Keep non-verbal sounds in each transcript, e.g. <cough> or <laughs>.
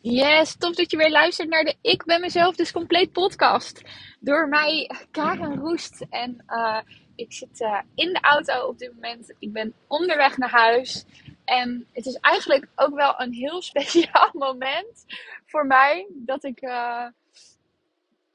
Yes, tof dat je weer luistert naar de Ik ben mezelf dus compleet podcast. Door mij, Karen Roest. En uh, ik zit uh, in de auto op dit moment. Ik ben onderweg naar huis. En het is eigenlijk ook wel een heel <laughs> speciaal moment voor mij dat ik uh,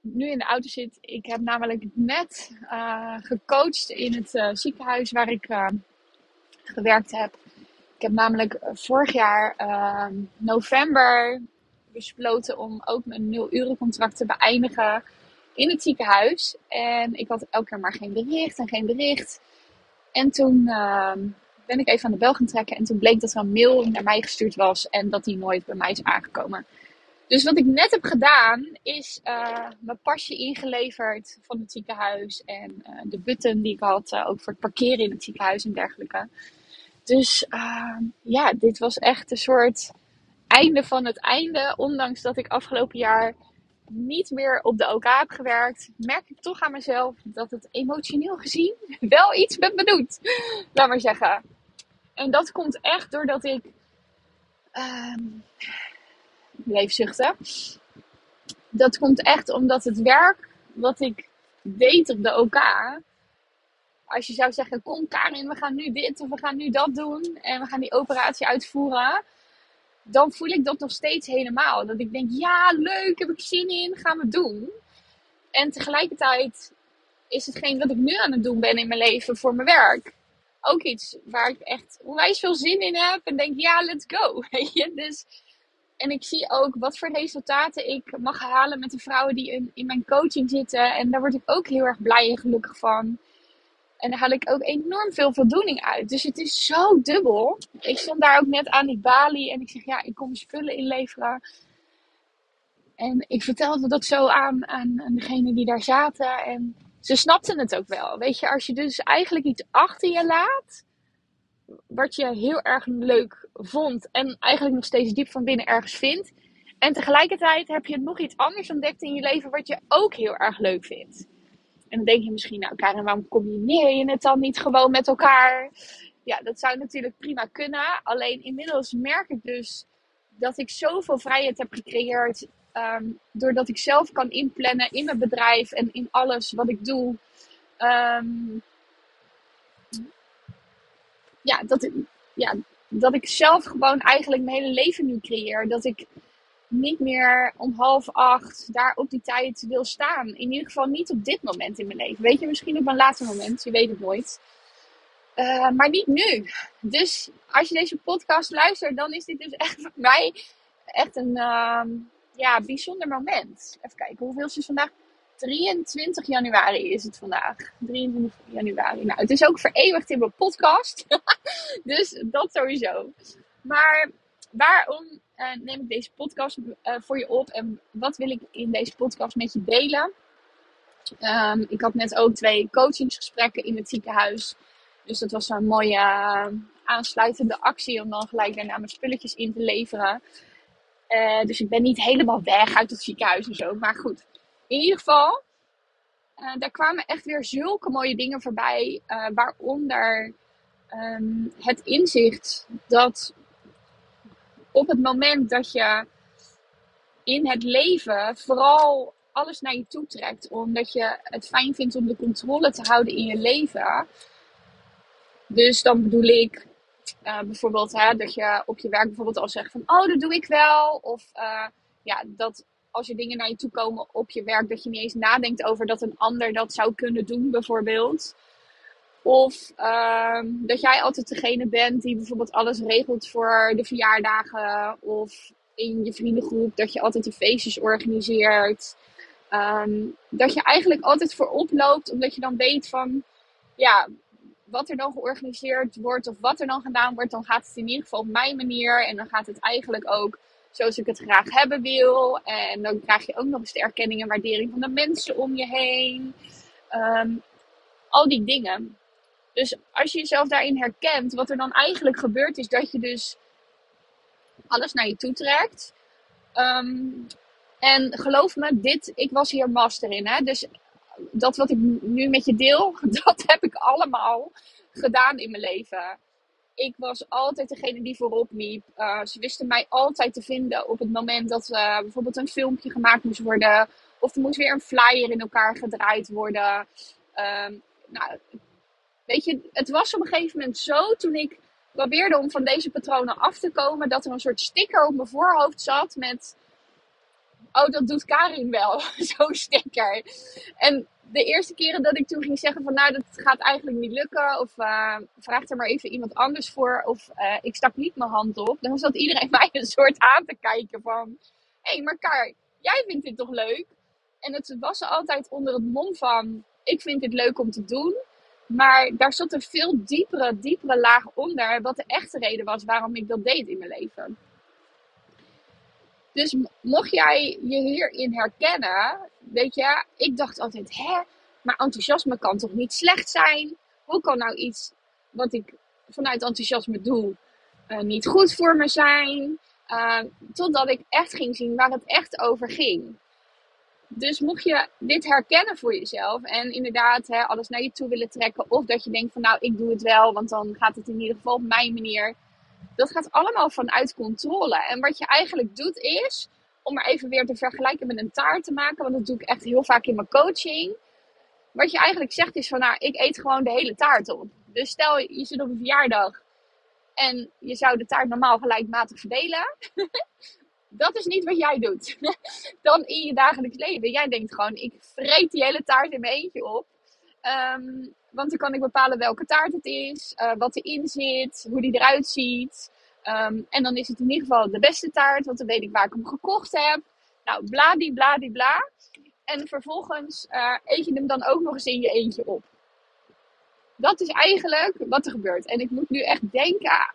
nu in de auto zit. Ik heb namelijk net gecoacht in het ziekenhuis waar ik gewerkt heb. Ik heb namelijk vorig jaar uh, november besloten om ook mijn nul uren contract te beëindigen in het ziekenhuis. En ik had elke keer maar geen bericht en geen bericht. En toen uh, ben ik even aan de bel gaan trekken. En toen bleek dat er een mail naar mij gestuurd was en dat die nooit bij mij is aangekomen. Dus wat ik net heb gedaan, is uh, mijn pasje ingeleverd van het ziekenhuis. En uh, de button die ik had, ook voor het parkeren in het ziekenhuis en dergelijke. Dus ja, dit was echt een soort einde van het einde. Ondanks dat ik afgelopen jaar niet meer op de OK heb gewerkt, merk ik toch aan mezelf dat het emotioneel gezien <laughs> wel iets met me doet. Laat maar zeggen. En dat komt echt doordat ik. Even zuchten. Dat komt echt omdat het werk wat ik deed op de OK. Als je zou zeggen: Kom Karin, we gaan nu dit of we gaan nu dat doen. En we gaan die operatie uitvoeren dan voel ik dat nog steeds helemaal. Dat ik denk, ja, leuk, heb ik zin in, gaan we doen. En tegelijkertijd is hetgeen wat ik nu aan het doen ben in mijn leven voor mijn werk ook iets waar ik echt onwijs veel zin in heb. En denk, ja, let's go. <laughs> Dus, en ik zie ook wat voor resultaten ik mag halen met de vrouwen die in mijn coaching zitten. En daar word ik ook heel erg blij en gelukkig van. En daar haal ik ook enorm veel voldoening uit. Dus het is zo dubbel. Ik stond daar ook net aan die balie en ik zeg, ja, ik kom spullen inleveren. En ik vertelde dat zo aan, aan, aan degene die daar zaten. En ze snapten het ook wel. Weet je, als je dus eigenlijk iets achter je laat, wat je heel erg leuk vond en eigenlijk nog steeds diep van binnen ergens vindt. En tegelijkertijd heb je nog iets anders ontdekt in je leven wat je ook heel erg leuk vindt. En dan denk je misschien, nou Karen, waarom combineer je het dan niet gewoon met elkaar? Ja, dat zou natuurlijk prima kunnen. Alleen inmiddels merk ik dus dat ik zoveel vrijheid heb gecreëerd. Um, doordat ik zelf kan inplannen in mijn bedrijf en in alles wat ik doe. Um, ja, dat, ja, dat ik zelf gewoon eigenlijk mijn hele leven nu creëer. Dat ik niet meer om half acht daar op die tijd wil staan. In ieder geval niet op dit moment in mijn leven. Weet je, misschien op een later moment. Je weet het nooit. Uh, maar niet nu. Dus als je deze podcast luistert, dan is dit dus <laughs> echt voor mij echt een uh, ja, bijzonder moment. Even kijken, hoeveel is het vandaag? 23 januari is het vandaag. 23 januari. Nou, het is ook vereeuwigd in mijn podcast. <laughs> dus dat sowieso. Maar waarom uh, neem ik deze podcast uh, voor je op en wat wil ik in deze podcast met je delen? Um, ik had net ook twee coachingsgesprekken in het ziekenhuis. Dus dat was een mooie uh, aansluitende actie om dan gelijk daarna mijn spulletjes in te leveren. dus ik ben niet helemaal weg uit het ziekenhuis en zo. Maar goed, in ieder geval, daar kwamen echt weer zulke mooie dingen voorbij. waaronder um, het inzicht dat op het moment dat je in het leven vooral alles naar je toe trekt, omdat je het fijn vindt om de controle te houden in je leven. Dus dan bedoel ik uh, bijvoorbeeld hè, dat je op je werk bijvoorbeeld al zegt van oh dat doe ik wel. Of uh, ja, dat als je dingen naar je toe komen op je werk, dat je niet eens nadenkt over dat een ander dat zou kunnen doen bijvoorbeeld. Of uh, dat jij altijd degene bent die bijvoorbeeld alles regelt voor de verjaardagen. Of in je vriendengroep dat je altijd de feestjes organiseert. Um, dat je eigenlijk altijd voorop loopt, omdat je dan weet van ja, wat er dan georganiseerd wordt of wat er dan gedaan wordt, dan gaat het in ieder geval op mijn manier. En dan gaat het eigenlijk ook zoals ik het graag hebben wil. En dan krijg je ook nog eens de erkenning en waardering van de mensen om je heen. Um, al die dingen. Dus als je jezelf daarin herkent, wat er dan eigenlijk gebeurt, is dat je dus alles naar je toe trekt. Um, en geloof me, dit, ik was hier master in. Hè? Dus dat wat ik nu met je deel, <laughs> dat heb ik allemaal gedaan in mijn leven. ik was altijd degene die voorop liep. Uh, ze wisten mij altijd te vinden op het moment dat uh, bijvoorbeeld een filmpje gemaakt moest worden. Of er moest weer een flyer in elkaar gedraaid worden. Uh, nou, weet je, het was op een gegeven moment zo toen ik probeerde om van deze patronen af te komen. Dat er een soort sticker op mijn voorhoofd zat met... Oh, dat doet Karin wel. <laughs> Zo'n sticker. En de eerste keren dat ik toen ging zeggen van nou, dat gaat eigenlijk niet lukken. Of uh, vraag er maar even iemand anders voor. Of uh, ik stak niet mijn hand op. Dan zat iedereen <laughs> mij een soort aan te kijken van... Hé, hey, maar Kar, jij vindt dit toch leuk? En het was altijd onder het mom van... Ik vind dit leuk om te doen. Maar daar zat een veel diepere, diepere laag onder. Wat de echte reden was waarom ik dat deed in mijn leven. Dus mocht jij je hierin herkennen, weet je, ik dacht altijd, hè, maar enthousiasme kan toch niet slecht zijn? Hoe kan nou iets wat ik vanuit enthousiasme doe, uh, niet goed voor me zijn? Uh, totdat ik echt ging zien waar het echt over ging. Dus mocht je dit herkennen voor jezelf en inderdaad hè, alles naar je toe willen trekken, of dat je denkt van nou ik doe het wel, want dan gaat het in ieder geval op mijn manier. Dat gaat allemaal vanuit controle. En wat je eigenlijk doet is, om maar even weer te vergelijken met een taart te maken, want dat doe ik echt heel vaak in mijn coaching. Wat je eigenlijk zegt is van nou ik eet gewoon de hele taart op. Dus stel je zit op een verjaardag en je zou de taart normaal gelijkmatig verdelen. <laughs> Dat is niet wat jij doet. <laughs> Dan in je dagelijks leven. Jij denkt gewoon, ik vreet die hele taart in mijn eentje op. Um, want dan kan ik bepalen welke taart het is, uh, wat erin zit, hoe die eruit ziet. Um, en dan is het in ieder geval de beste taart, want dan weet ik waar ik hem gekocht heb. Nou, bladi, bladi, bla. En vervolgens uh, eet je hem dan ook nog eens in je eentje op. Dat is eigenlijk wat er gebeurt. En ik moet nu echt denken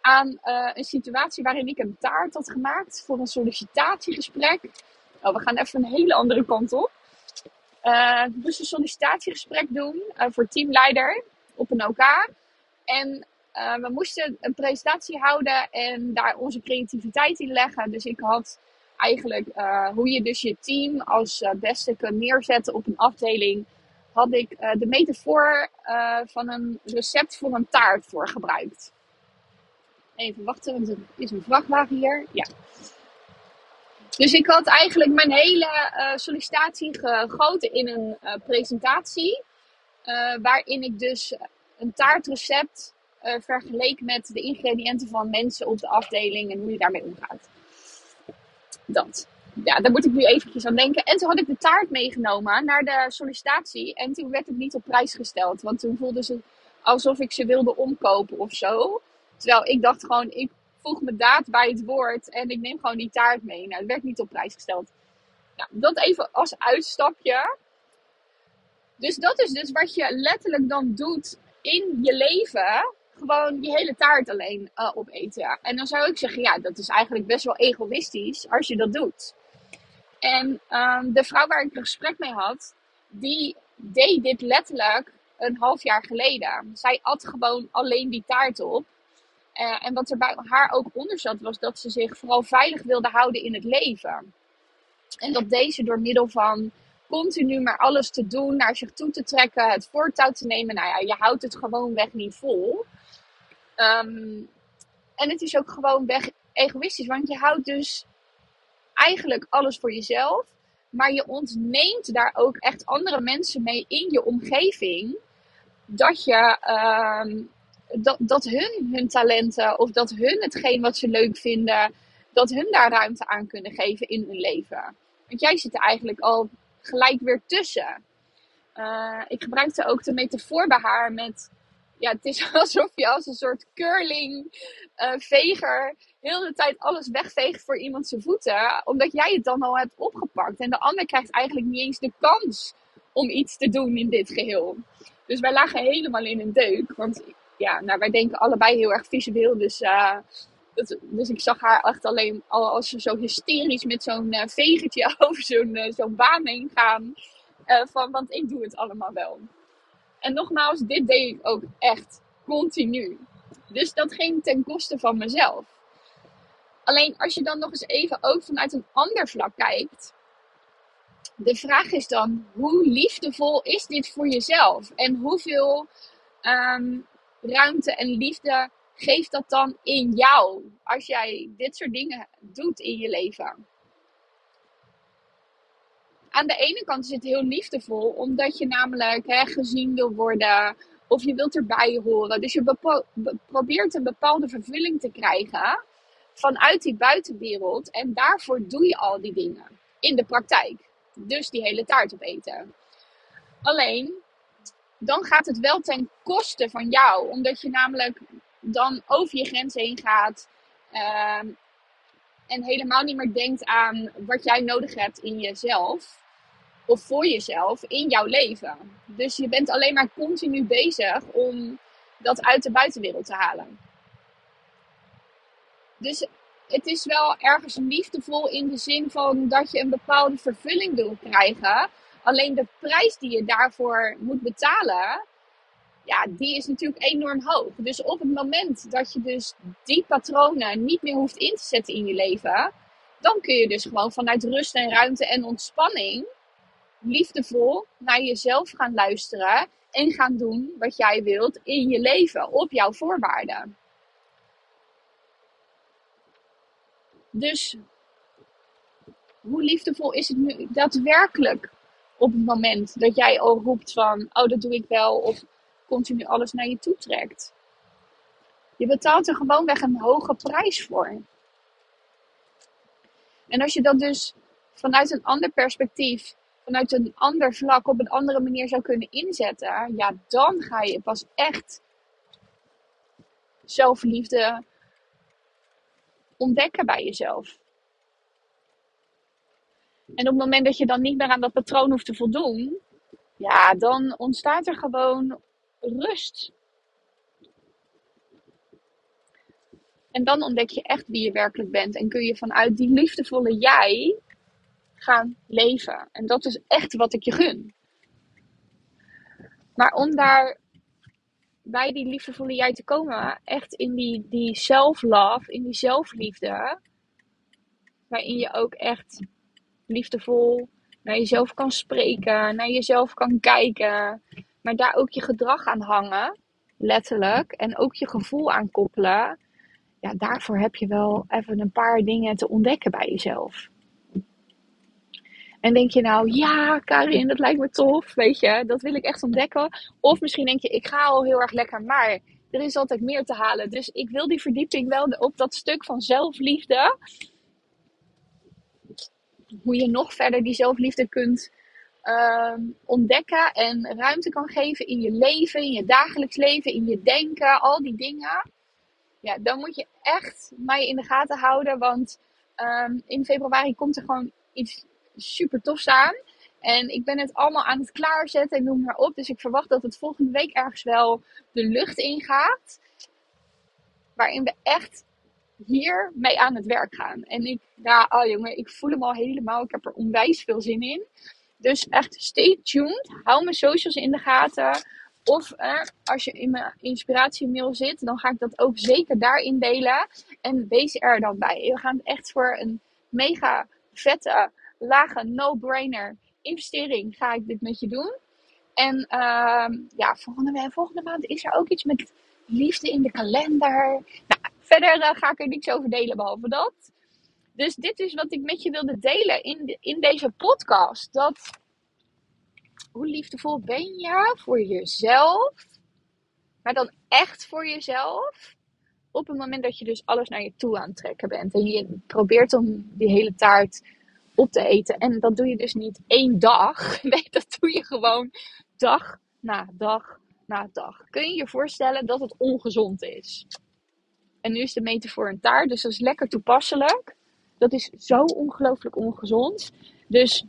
aan uh, een situatie waarin ik een taart had gemaakt voor een sollicitatiegesprek. Oh, we gaan even een hele andere kant op. Uh, moest een sollicitatiegesprek doen uh, voor teamleider op een OK. En we moesten een presentatie houden en daar onze creativiteit in leggen. Dus ik had eigenlijk hoe je dus je team als beste kunt neerzetten op een afdeling. Had ik de metafoor van een recept voor een taart voor gebruikt. Even wachten, want er is een vrachtwagen hier. Ja. Dus ik had eigenlijk mijn hele uh, sollicitatie gegoten in een uh, presentatie. Uh, waarin ik dus een taartrecept vergeleek met de ingrediënten van mensen op de afdeling en hoe je daarmee omgaat. Dat. Ja, daar moet ik nu eventjes aan denken. En toen had ik de taart meegenomen naar de sollicitatie. En toen werd het niet op prijs gesteld. Want toen voelde ze alsof ik ze wilde omkopen of zo. Terwijl ik dacht gewoon, ik voeg mijn daad bij het woord en ik neem gewoon die taart mee. Nou, het werd niet op prijs gesteld. Nou, dat even als uitstapje. Dus dat is dus wat je letterlijk dan doet in je leven. Gewoon je hele taart alleen uh, opeten. En dan zou ik zeggen, ja, dat is eigenlijk best wel egoïstisch als je dat doet. En um, de vrouw waar ik een gesprek mee had, die deed dit letterlijk een half jaar geleden. Zij at gewoon alleen die taart op. Uh, en wat er bij haar ook onder zat, was dat ze zich vooral veilig wilde houden in het leven. En dat deze door middel van continu maar alles te doen, naar zich toe te trekken, het voortouw te nemen. Nou ja, je houdt het gewoon weg niet vol. Um, en het is ook gewoon weg egoïstisch, want je houdt dus eigenlijk alles voor jezelf. Maar je ontneemt daar ook echt andere mensen mee in je omgeving. Dat je um, dat, dat hun hun talenten of dat hun hetgeen wat ze leuk vinden, dat hun daar ruimte aan kunnen geven in hun leven. Want jij zit er eigenlijk al gelijk weer tussen. Uh, ik gebruikte ook de metafoor bij haar met, ja, het is <laughs> alsof je als een soort curling uh, veger heel de tijd alles wegveegt voor iemand zijn voeten, omdat jij het dan al hebt opgepakt. En de ander krijgt eigenlijk niet eens de kans om iets te doen in dit geheel. Dus wij lagen helemaal in een deuk. Want ja, nou, wij denken allebei heel erg visueel. Dus, uh, dus ik zag haar echt alleen al als ze zo hysterisch met zo'n uh, <laughs> over zo'n uh, zo'n baan heen gaan. van, want ik doe het allemaal wel. En nogmaals, dit deed ik ook echt continu. Dus dat ging ten koste van mezelf. Alleen als je dan nog eens even ook vanuit een ander vlak kijkt. De vraag is dan, hoe liefdevol is dit voor jezelf? En hoeveel um, ruimte en liefde geeft dat dan in jou als jij dit soort dingen doet in je leven? Aan de ene kant is het heel liefdevol, omdat je namelijk hè, gezien wil worden of je wilt erbij horen. Dus je probeert een bepaalde vervulling te krijgen vanuit die buitenwereld en daarvoor doe je al die dingen in de praktijk. Dus die hele taart opeten. Alleen, dan gaat het wel ten koste van jou, omdat je namelijk dan over je grens heen gaat. Ehm, en helemaal niet meer denkt aan wat jij nodig hebt in jezelf. Of voor jezelf in jouw leven. Dus je bent alleen maar continu bezig om dat uit de buitenwereld te halen. Dus het is wel ergens liefdevol in de zin van dat je een bepaalde vervulling wil krijgen. Alleen de prijs die je daarvoor moet betalen, ja, die is natuurlijk enorm hoog. Dus op het moment dat je dus die patronen niet meer hoeft in te zetten in je leven, dan kun je dus gewoon vanuit rust en ruimte en ontspanning liefdevol naar jezelf gaan luisteren en gaan doen wat jij wilt in je leven op jouw voorwaarden. Dus hoe liefdevol is het nu daadwerkelijk op het moment dat jij al roept van, oh dat doe ik wel, of continu alles naar je toe trekt. Je betaalt er gewoonweg een hoge prijs voor. En als je dat dus vanuit een ander perspectief, vanuit een ander vlak, op een andere manier zou kunnen inzetten, ja, dan ga je pas echt zelfliefde ontdekken bij jezelf. En op het moment dat je dan niet meer aan dat patroon hoeft te voldoen, ja, dan ontstaat er gewoon rust. En dan ontdek je echt wie je werkelijk bent en kun je vanuit die liefdevolle jij gaan leven. En dat is echt wat ik je gun. Maar om daar bij die liefdevolle jij te komen, echt in die, die self-love, in die zelfliefde, waarin je ook echt liefdevol naar jezelf kan spreken, naar jezelf kan kijken, maar daar ook je gedrag aan hangen, letterlijk, en ook je gevoel aan koppelen. Ja, daarvoor heb je wel even een paar dingen te ontdekken bij jezelf. En denk je nou, ja, Karin, dat lijkt me tof, weet je, dat wil ik echt ontdekken. Of misschien denk je, ik ga al heel erg lekker, maar er is altijd meer te halen. Dus ik wil die verdieping wel op dat stuk van zelfliefde. Hoe je nog verder die zelfliefde kunt uh, ontdekken en ruimte kan geven in je leven, in je dagelijks leven, in je denken, al die dingen. Ja, dan moet je echt mij in de gaten houden, want um, in februari komt er gewoon iets super tof staan. En ik ben het allemaal aan het klaarzetten en noem maar op. Dus ik verwacht dat het volgende week ergens wel de lucht ingaat. Waarin we echt hier mee aan het werk gaan. En ik, ja, oh jongen, ik voel hem al helemaal. Ik heb er onwijs veel zin in. Dus echt stay tuned. Hou mijn socials in de gaten. Of eh, als je in mijn inspiratiemail zit, dan ga ik dat ook zeker daarin delen. En wees er dan bij. We gaan echt voor een mega vette lage no-brainer investering ga ik dit met je doen. En uh, ja, volgende, volgende maand is er ook iets met liefde in de kalender. Nou, verder uh, ga ik er niks over delen behalve dat. Dus dit is wat ik met je wilde delen in, in deze podcast. Dat hoe liefdevol ben je voor jezelf, maar dan echt voor jezelf. Op het moment dat je dus alles naar je toe aan het trekken bent. En je probeert om die hele taart op te eten. En dat doe je dus niet één dag. <laughs> Nee, dat doe je gewoon dag na dag na dag. Kun je je voorstellen dat het ongezond is? En nu is de metafoor een taart, dus dat is lekker toepasselijk. Dat is zo ongelooflijk ongezond. Dus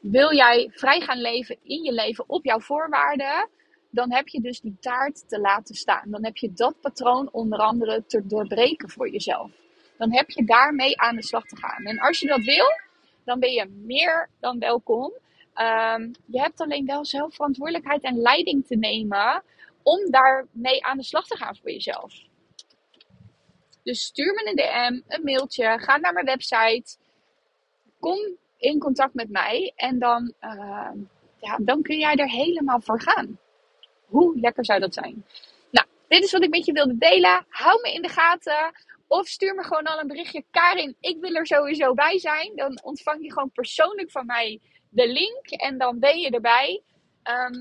wil jij vrij gaan leven in je leven op jouw voorwaarden, dan heb je dus die taart te laten staan. Dan heb je dat patroon onder andere te doorbreken voor jezelf. Dan heb je daarmee aan de slag te gaan. En als je dat wil, dan ben je meer dan welkom. Um, je hebt alleen wel zelf verantwoordelijkheid en leiding te nemen om daarmee aan de slag te gaan voor jezelf. Dus stuur me een DM, een mailtje, ga naar mijn website, kom in contact met mij en dan, uh, ja, dan kun jij er helemaal voor gaan. Hoe lekker zou dat zijn? dit is wat ik met je wilde delen. Hou me in de gaten. Of stuur me gewoon al een berichtje. Karin, ik wil er sowieso bij zijn. Dan ontvang je gewoon persoonlijk van mij de link. En dan ben je erbij. Ehm,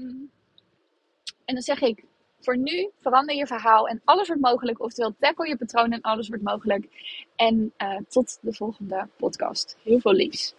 en dan zeg ik, voor nu verander je verhaal en alles wordt mogelijk. Oftewel, tackle je patroon en alles wordt mogelijk. En uh, tot de volgende podcast. Heel veel liefs.